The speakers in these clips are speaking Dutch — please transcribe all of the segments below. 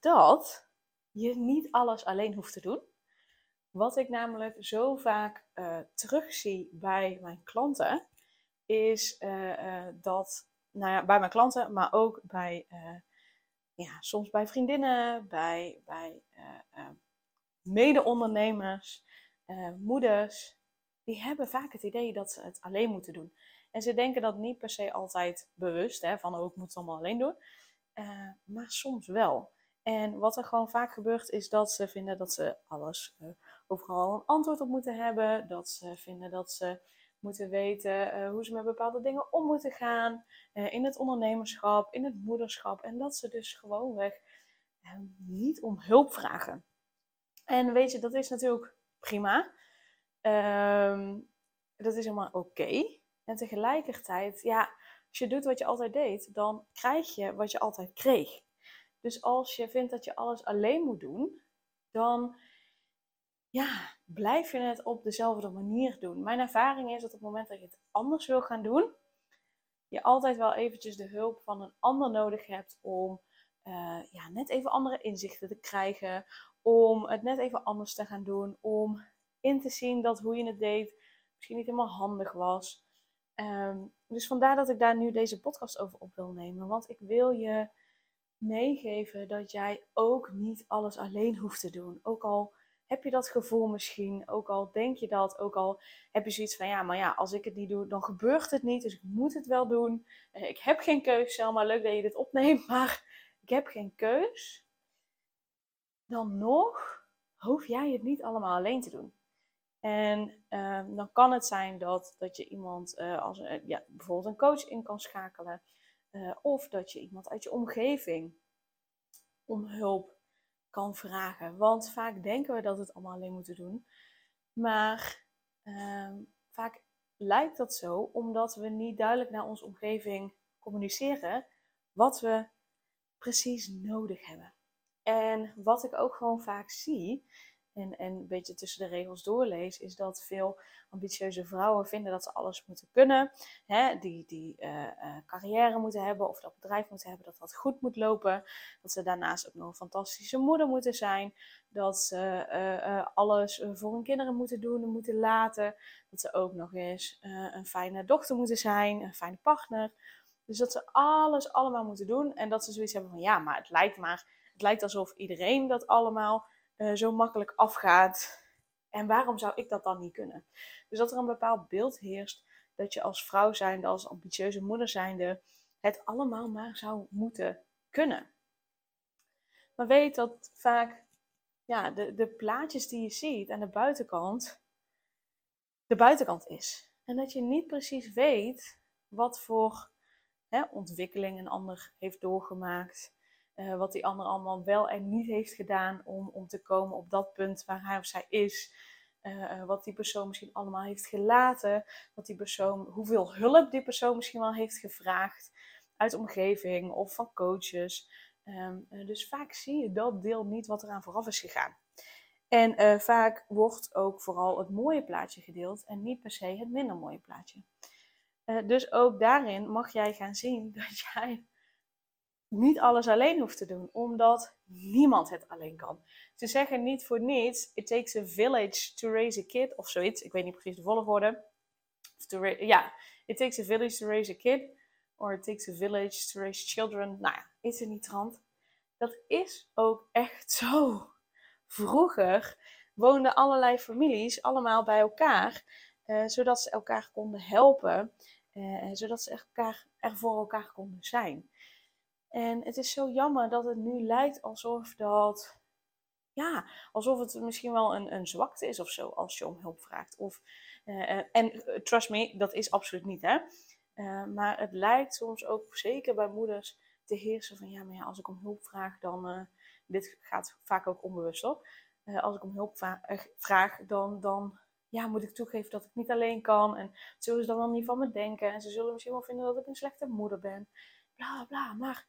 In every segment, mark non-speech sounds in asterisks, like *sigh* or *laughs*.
dat je niet alles alleen hoeft te doen? Wat ik namelijk zo vaak uh, terugzie bij mijn klanten, is uh, dat, nou ja, bij mijn klanten, maar ook bij, ja, soms bij vriendinnen, bij, bij mede-ondernemers, moeders, die hebben vaak het idee dat ze het alleen moeten doen. En ze denken dat niet per se altijd bewust, hè, van oh, ik moet het allemaal alleen doen. Maar soms wel. En wat er gewoon vaak gebeurt, is dat ze vinden dat ze alles uh, overal een antwoord op moeten hebben. Dat ze vinden dat ze moeten weten uh, hoe ze met bepaalde dingen om moeten gaan. in het ondernemerschap, in het moederschap. En dat ze dus gewoonweg niet om hulp vragen. En weet je, dat is natuurlijk prima. Ehm, dat is helemaal oké. En tegelijkertijd, ja, als je doet wat je altijd deed, dan krijg je wat je altijd kreeg. Dus als je vindt dat je alles alleen moet doen, dan ja, blijf je het op dezelfde manier doen. Mijn ervaring is dat op het moment dat je het anders wil gaan doen, je altijd wel eventjes de hulp van een ander nodig hebt om uh, ja, net even andere inzichten te krijgen, om het net even anders te gaan doen, om in te zien dat hoe je het deed misschien niet helemaal handig was. Ehm, dus vandaar dat ik daar nu deze podcast over op wil nemen. Want ik wil je meegeven dat jij ook niet alles alleen hoeft te doen. Ook al heb je dat gevoel misschien, ook al denk je dat, ook al heb je zoiets van ja, maar ja, als ik het niet doe, dan gebeurt het niet. Dus ik moet het wel doen. Eh, ik heb geen keus, Selma. Leuk dat je dit opneemt, *laughs* maar ik heb geen keus. Dan nog hoef jij het niet allemaal alleen te doen. En ehm, dan kan het zijn dat, dat je iemand, uh, als, uh, ja, bijvoorbeeld een coach in kan schakelen. Uh, of dat je iemand uit je omgeving om hulp kan vragen. Want vaak denken we dat we het allemaal alleen moeten doen. Maar ehm, vaak lijkt dat zo omdat we niet duidelijk naar onze omgeving communiceren wat we precies nodig hebben. En wat ik ook gewoon vaak zie, en, en een beetje tussen de regels doorlees, is dat veel ambitieuze vrouwen vinden dat ze alles moeten kunnen. Hè? Die, die uh, uh, carrière moeten hebben of dat bedrijf moeten hebben, dat dat goed moet lopen. Dat ze daarnaast ook nog een fantastische moeder moeten zijn. Dat ze uh, alles voor hun kinderen moeten doen en moeten laten. Dat ze ook nog eens een fijne dochter moeten zijn, een fijne partner. Dus dat ze alles allemaal moeten doen. En dat ze zoiets hebben van ja, maar het lijkt maar. Het lijkt alsof iedereen dat allemaal uh, zo makkelijk afgaat. En waarom zou ik dat dan niet kunnen? Dus dat er een bepaald beeld heerst dat je als vrouw zijnde, als ambitieuze moeder zijnde, het allemaal maar zou moeten kunnen. Maar weet dat vaak ja, de, de plaatjes die je ziet aan de buitenkant, de buitenkant is. En dat je niet precies weet wat voor hè, ontwikkeling een ander heeft doorgemaakt. Uh, wat die ander allemaal wel en niet heeft gedaan om, om te komen op dat punt waar hij of zij is. Uh, wat die persoon misschien allemaal heeft gelaten. Wat die persoon, hoeveel hulp die persoon misschien wel heeft gevraagd. Uit omgeving of van coaches. Uh, dus vaak zie je dat deel niet wat eraan vooraf is gegaan. En vaak wordt ook vooral het mooie plaatje gedeeld en niet per se het minder mooie plaatje. dus ook daarin mag jij gaan zien *laughs* dat jij niet alles alleen hoeft te doen, omdat niemand het alleen kan. Ze zeggen niet voor niets: It takes a village to raise a kid, of zoiets. Ik weet niet precies de volgorde. Ja, it takes a village to raise a kid, or it takes a village to raise children. Nou ja, is er niet trant. Dat is ook echt zo. Vroeger woonden allerlei families allemaal bij elkaar, eh, zodat ze elkaar konden helpen, eh, zodat ze elkaar, er voor elkaar konden zijn. En het is zo jammer dat het nu lijkt alsof dat. Ja, alsof het misschien wel een, een zwakte is of zo als je om hulp vraagt. Of, uh, en uh, trust me, dat is absoluut niet hè. Maar het lijkt soms ook zeker bij moeders te heersen van ja, maar ja, als ik om hulp vraag, dan, dit gaat vaak ook onbewust op. Als ik om hulp vraag, dan, dan ja, moet ik toegeven dat ik niet alleen kan. En zullen ze dan wel niet van me denken. En ze zullen misschien wel vinden dat ik een slechte moeder ben. Bla bla. Maar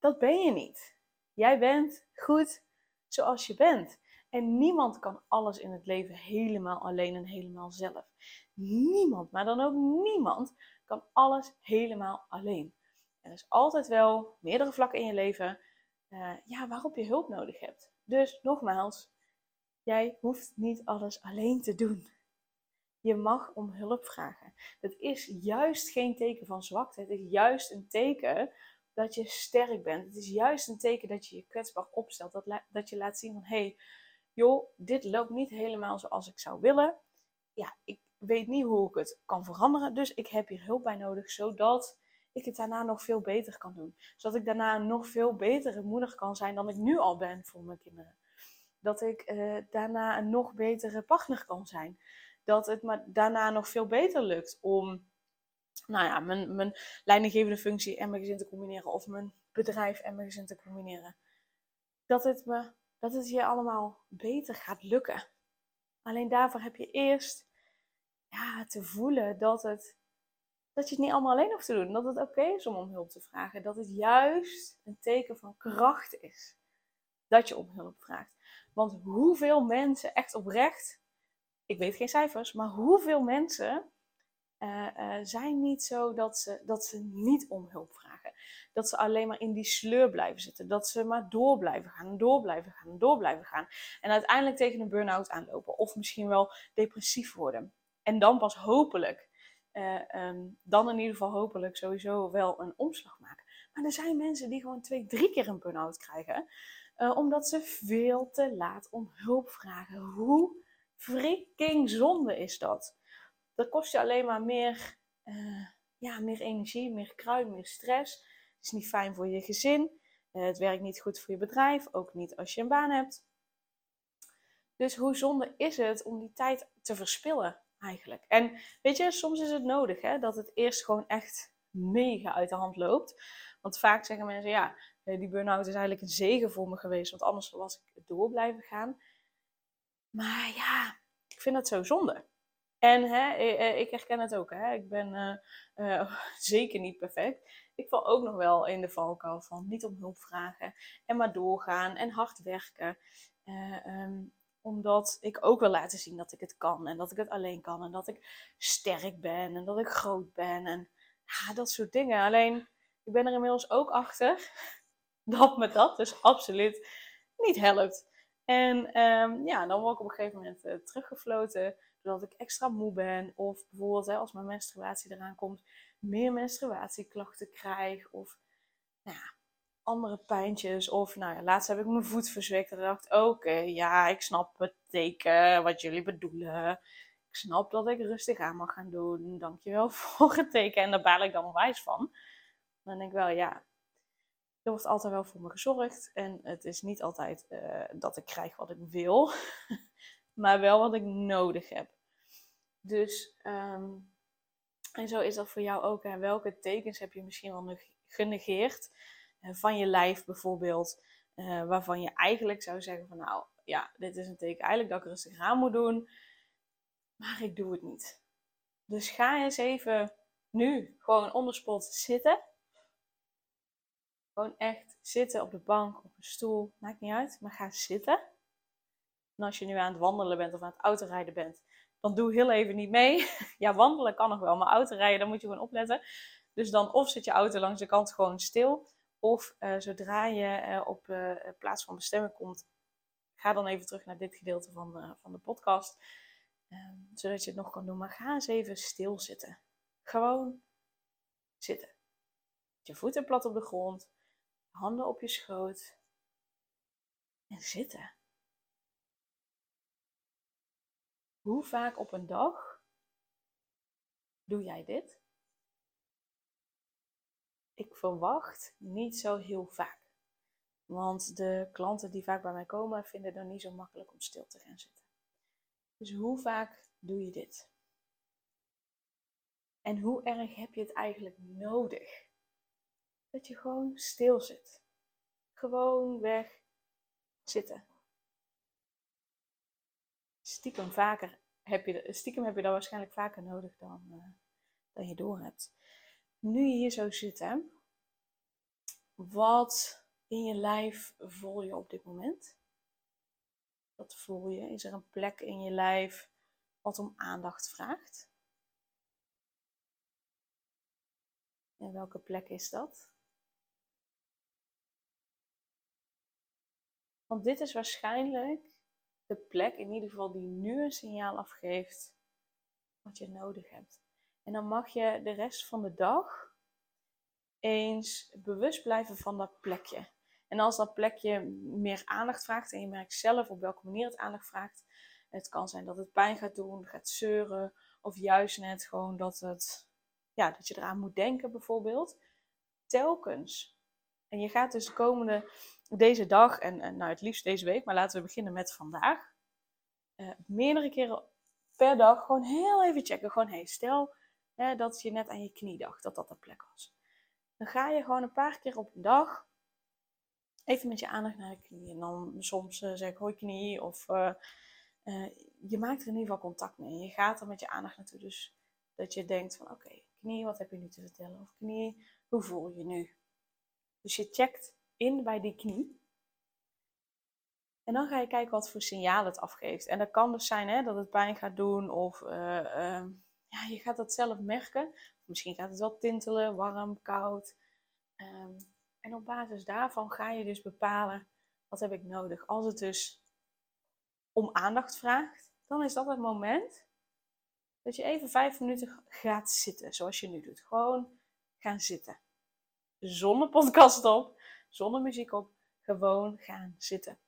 dat ben je niet. Jij bent goed zoals je bent. En niemand kan alles in het leven helemaal alleen en helemaal zelf. Niemand, maar dan ook niemand, kan alles helemaal alleen. Er is altijd wel meerdere vlakken in je leven uh, ja, waarop je hulp nodig hebt. Dus nogmaals, jij hoeft niet alles alleen te doen. Je mag om hulp vragen. Dat is juist geen teken van zwakte. Het is juist een teken dat je sterk bent. Het is juist een teken dat je je kwetsbaar opstelt. Dat, dat je laat zien van, hey, joh, dit loopt niet helemaal zoals ik zou willen. Ja, ik weet niet hoe ik het kan veranderen. Dus ik heb hier hulp bij nodig, zodat ik het daarna nog veel beter kan doen. Zodat ik daarna een nog veel betere moeder kan zijn dan ik nu al ben voor mijn kinderen. Dat ik uh, daarna een nog betere partner kan zijn. Dat het me daarna nog veel beter lukt om nou ja, mijn, leidinggevende functie en mijn gezin te combineren. Of mijn bedrijf en mijn gezin te combineren. Dat het, me, dat het je allemaal beter gaat lukken. Alleen daarvoor heb je eerst ja, te voelen dat, het, dat je het niet allemaal alleen hoeft te doen. Dat het oké is om om hulp te vragen. Dat het juist een teken van kracht is dat je om hulp vraagt. Want hoeveel mensen, echt oprecht, ik weet geen cijfers, maar hoeveel mensen uh, uh, zijn niet zo dat ze, dat ze niet om hulp vragen. Dat ze alleen maar in die sleur blijven zitten. Dat ze maar door blijven gaan, door blijven gaan, door blijven gaan. En uiteindelijk tegen een burn-out aanlopen. Of misschien wel depressief worden. En dan pas hopelijk, uh, um, dan in ieder geval hopelijk sowieso wel een omslag maken. Maar er zijn mensen die gewoon twee, drie keer een burn-out krijgen. omdat ze veel te laat om hulp vragen. Hoe freaking zonde is dat? Dat kost je alleen maar meer, uh, ja, meer energie, meer kruid, meer stress. Het is niet fijn voor je gezin. Uh, het werkt niet goed voor je bedrijf, ook niet als je een baan hebt. Dus hoe zonde is het om die tijd te verspillen eigenlijk? En weet je, soms is het nodig hè, dat het eerst gewoon echt mega uit de hand loopt. Want vaak zeggen mensen, ja, eh, die burn-out is eigenlijk een zegen voor me geweest, want anders was ik door blijven gaan. Maar ja, ik vind dat zo zonde. En hè, ik herken het ook. Hè. Ik ben uh, *laughs* zeker niet perfect. Ik val ook nog wel in de valkuil van niet om hulp vragen. En maar doorgaan en hard werken. Um, omdat ik ook wil laten zien dat ik het kan. En dat ik het alleen kan. En dat ik sterk ben. En dat ik groot ben. En ja, dat soort dingen. Alleen, ik ben er inmiddels ook achter *laughs* dat me dat dus absoluut niet helpt. En um, ja, dan word ik op een gegeven moment teruggefloten doordat ik extra moe ben. Of bijvoorbeeld hè, als mijn menstruatie eraan komt, meer menstruatieklachten krijg. Of nou ja, andere pijntjes. Of nou ja, laatst heb ik mijn voet verzwekt. En dacht oké, ja, ik snap het teken wat jullie bedoelen. Ik snap dat ik rustig aan mag gaan doen. Dankjewel *laughs* voor het teken. En daar baal ik dan wijs van. Dan denk ik wel, ja, er wordt altijd wel voor me gezorgd. En het is niet altijd uh, dat ik krijg wat ik wil. *laughs* maar wel wat ik nodig heb. Dus, um, en zo is dat voor jou ook. Welke tekens heb je misschien wel genegeerd? Uh, van je lijf bijvoorbeeld. Uh, waarvan je eigenlijk zou zeggen van nou, ja, dit is een teken eigenlijk dat ik rustig aan moet doen. Maar ik doe het niet. Dus ga eens even nu gewoon onder spot zitten. Gewoon echt zitten op de bank, op een stoel, maakt niet uit. Maar ga zitten. En als je nu aan het wandelen bent of aan het autorijden bent, dan doe heel even niet mee. *laughs* ja, wandelen kan nog wel, maar autorijden, dan moet je gewoon opletten. Dus dan of zit je auto langs de kant gewoon stil, of uh, zodra je uh, op uh, plaats van bestemming komt, ga dan even terug naar dit gedeelte van de, van de podcast. Ehm, zodat je het nog kan doen. Maar ga eens even stilzitten. Gewoon zitten. Je voeten plat op de grond, handen op je schoot. En zitten. Hoe vaak op een dag doe jij dit? Ik verwacht niet zo heel vaak. Want de klanten die vaak bij mij komen, vinden het niet zo makkelijk om stil te gaan zitten. Dus hoe vaak doe je dit? En hoe erg heb je het eigenlijk nodig? Dat je gewoon stil zit. Gewoon weg zitten. Stiekem, vaker heb je, stiekem heb je dat waarschijnlijk vaker nodig dan, uh, dan je door hebt. Nu je hier zo zit, wat in je lijf voel je op dit moment? Wat voel je? Is er een plek in je lijf wat om aandacht vraagt? En welke plek is dat? Want dit is waarschijnlijk de plek, in ieder geval die nu een signaal afgeeft wat je nodig hebt. En dan mag je de rest van de dag eens bewust blijven van dat plekje. En als dat plekje meer aandacht vraagt en je merkt zelf op welke manier het aandacht vraagt, het kan zijn dat het pijn gaat doen, gaat zeuren, of juist net gewoon dat, het, ja, dat je eraan moet denken bijvoorbeeld. Telkens. En je gaat dus de komende, deze dag en, nou het liefst deze week, maar laten we beginnen met vandaag. Uh, meerdere keren per dag gewoon heel even checken. Gewoon, hey, stel hè, dat je net aan je knie dacht dat dat de plek was. Dan ga je gewoon een paar keer op een dag even met je aandacht naar de knie. En dan soms uh, zeg ik hoi knie of uh, je maakt er in ieder geval contact mee. Je gaat er met je aandacht naartoe. Dus dat je denkt van oké, knie, wat heb je nu te vertellen? Of knie, hoe voel je nu? Dus je checkt in bij die knie. En dan ga je kijken wat voor signaal het afgeeft. En dat kan dus zijn hè, dat het pijn gaat doen of uh, ja, je gaat dat zelf merken. Misschien gaat het wel tintelen, warm, koud. Um, en op basis daarvan ga je dus bepalen wat heb ik nodig. Als het dus om aandacht vraagt, dan is dat het moment dat je even vijf minuten gaat zitten, zoals je nu doet. Gewoon gaan zitten. Zonder podcast op, zonder muziek op, gewoon gaan zitten.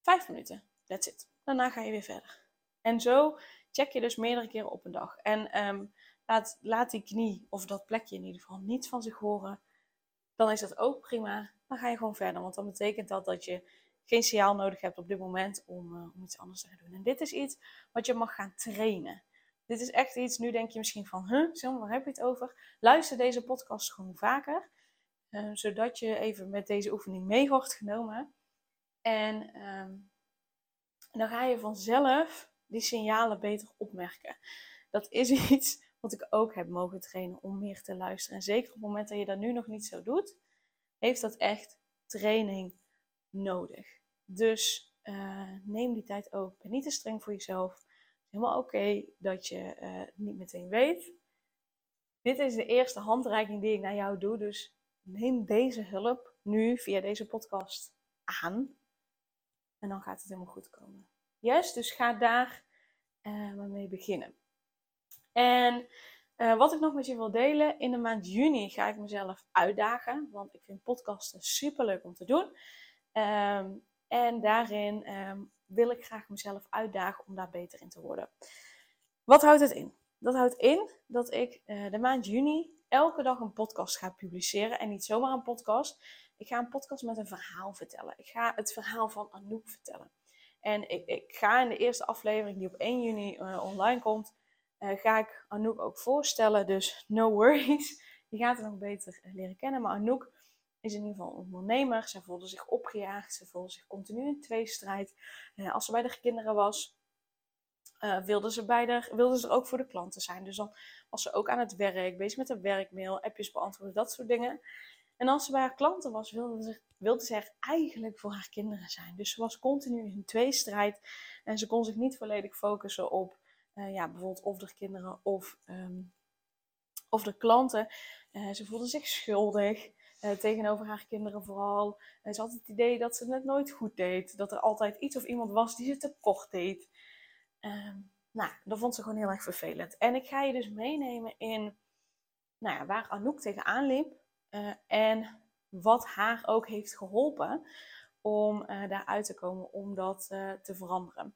Vijf minuten, that's it. Daarna ga je weer verder. En zo check je dus meerdere keren op een dag. En um, laat, laat die knie, of dat plekje in ieder geval, niet van zich horen. Dan is dat ook prima. Dan ga je gewoon verder. Want dan betekent dat dat je geen signaal nodig hebt op dit moment om, uh, om iets anders te gaan doen. En dit is iets wat je mag gaan trainen. Dit is echt iets, nu denk je misschien van, huh, waar heb je het over? Luister deze podcast gewoon vaker. Uh, zodat je even met deze oefening mee wordt genomen. En uh, dan ga je vanzelf die signalen beter opmerken. Dat is *laughs* iets wat ik ook heb mogen trainen om meer te luisteren. En zeker op het moment dat je dat nu nog niet zo doet, heeft dat echt training nodig. Dus uh, neem die tijd ook. Ben niet te streng voor jezelf. Is helemaal oké dat je uh, niet meteen weet. Dit is de eerste handreiking die ik naar jou doe. Dus neem deze hulp nu via deze podcast aan. En dan gaat het helemaal goed komen. Yes, dus ga daar uh, mee beginnen. En uh, wat ik nog met je wil delen, in de maand juni ga ik mezelf uitdagen, want ik vind podcasten super leuk om te doen. Um, en daarin um, wil ik graag mezelf uitdagen om daar beter in te worden. Wat houdt het in? Dat houdt in dat ik uh, de maand juni elke dag een podcast ga publiceren. En niet zomaar een podcast. Ik ga een podcast met een verhaal vertellen. Ik ga het verhaal van Anouk vertellen. En ik, ik ga in de eerste aflevering die op 1 juni uh, online komt, uh, ga ik Anouk ook voorstellen. Dus no worries. *laughs* Je gaat haar nog beter uh, leren kennen. Maar Anouk is in ieder geval een ondernemer. Ze voelde zich opgejaagd. Ze voelde zich continu in tweestrijd. Uh, als ze bij de kinderen was, wilde, ze bij de, wilde ze er ook voor de klanten zijn. Dus dan was ze ook aan het werk, bezig met de werkmail, appjes beantwoorden, dat soort dingen. En als ze bij haar klanten was, wilde ze, wilde ze er eigenlijk voor haar kinderen zijn. Dus ze was continu in tweestrijd. En ze kon zich niet volledig focussen op uh, ja, bijvoorbeeld of de kinderen of, um, of de klanten. Uh, ze voelde zich schuldig tegenover haar kinderen vooral. ze had het idee dat ze het nooit goed deed. Dat er altijd iets of iemand was die ze tekort deed. Um, nou, dat vond ze gewoon heel erg vervelend. En ik ga je dus meenemen in nou ja, waar Anouk tegenaan liep. en wat haar ook heeft geholpen om daaruit te komen, om dat te veranderen.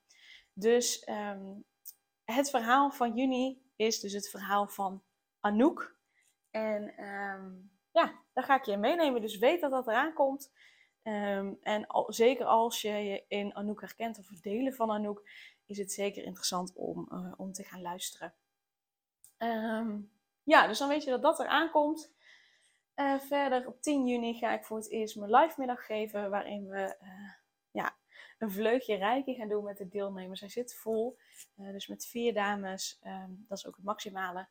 Dus um, het verhaal van juni is dus het verhaal van Anouk. En um, ja, daar ga ik je meenemen. Dus weet dat dat eraan komt. Um, en zeker als je je in Anouk herkent of delen van Anouk, is het zeker interessant om, uh, om te gaan luisteren. Um, ja, dus dan weet je dat dat eraan komt. Uh, verder op 10 juni ga ik voor het eerst mijn live middag geven, waarin we uh, ja, een vleugje rijken gaan doen met de deelnemers. Hij zit vol, dus met vier dames, um, dat is ook het maximale.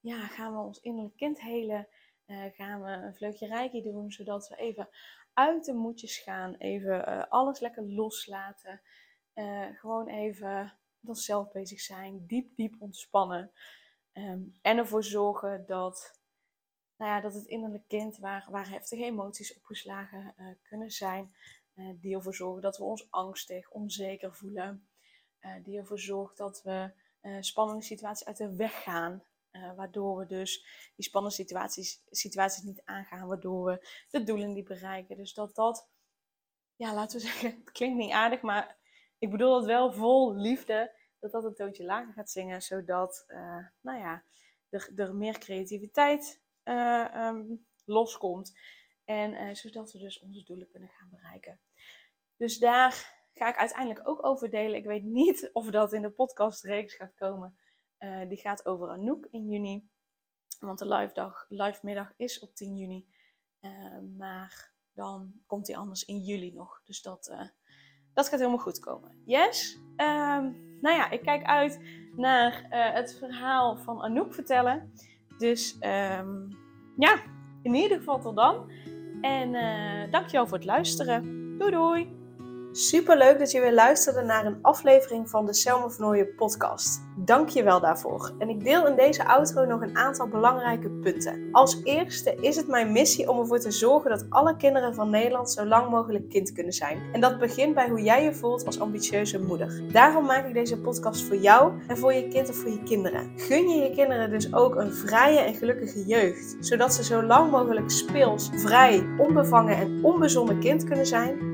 Ja, gaan we ons innerlijk kind helen, gaan we een vleugje rijken doen, zodat we even uit de moedjes gaan, even alles lekker loslaten. gewoon even met onszelf bezig zijn, diep, diep ontspannen. Um, en ervoor zorgen dat nou ja, dat het innerlijk kind, waar, waar heftige emoties opgeslagen kunnen zijn, die ervoor zorgen dat we ons angstig, onzeker voelen, die ervoor zorgt dat we spannende situaties uit de weg gaan, waardoor we dus die spannende situaties, situaties niet aangaan, waardoor we de doelen niet bereiken. Dus dat dat, ja, laten we *laughs* zeggen, het klinkt niet aardig, maar ik bedoel het wel vol liefde, dat dat een toontje lager gaat zingen, zodat, nou ja, er, er meer creativiteit um, loskomt. En zodat we dus onze doelen kunnen gaan bereiken. Dus daar ga ik uiteindelijk ook over delen. Ik weet niet of dat in de podcastreeks gaat komen. Uh, die gaat over Anouk in juni. Want de live, dag, live middag is op 10 juni. Uh, maar dan komt die anders in juli nog. Dus dat, dat gaat helemaal goed komen. Yes? Um, nou ja, ik kijk uit naar het verhaal van Anouk vertellen. Dus um, ja, in ieder geval tot dan. En dankjewel voor het luisteren. Doei doei! Super leuk dat je weer luisterde naar een aflevering van de Selma van podcast. Dank je wel daarvoor. En ik deel in deze outro nog een aantal belangrijke punten. Als eerste is het mijn missie om ervoor te zorgen dat alle kinderen van Nederland zo lang mogelijk kind kunnen zijn. En dat begint bij hoe jij je voelt als ambitieuze moeder. Daarom maak ik deze podcast voor jou en voor je kind of voor je kinderen. Gun je je kinderen dus ook een vrije en gelukkige jeugd, zodat ze zo lang mogelijk speels, vrij, onbevangen en onbezonnen kind kunnen zijn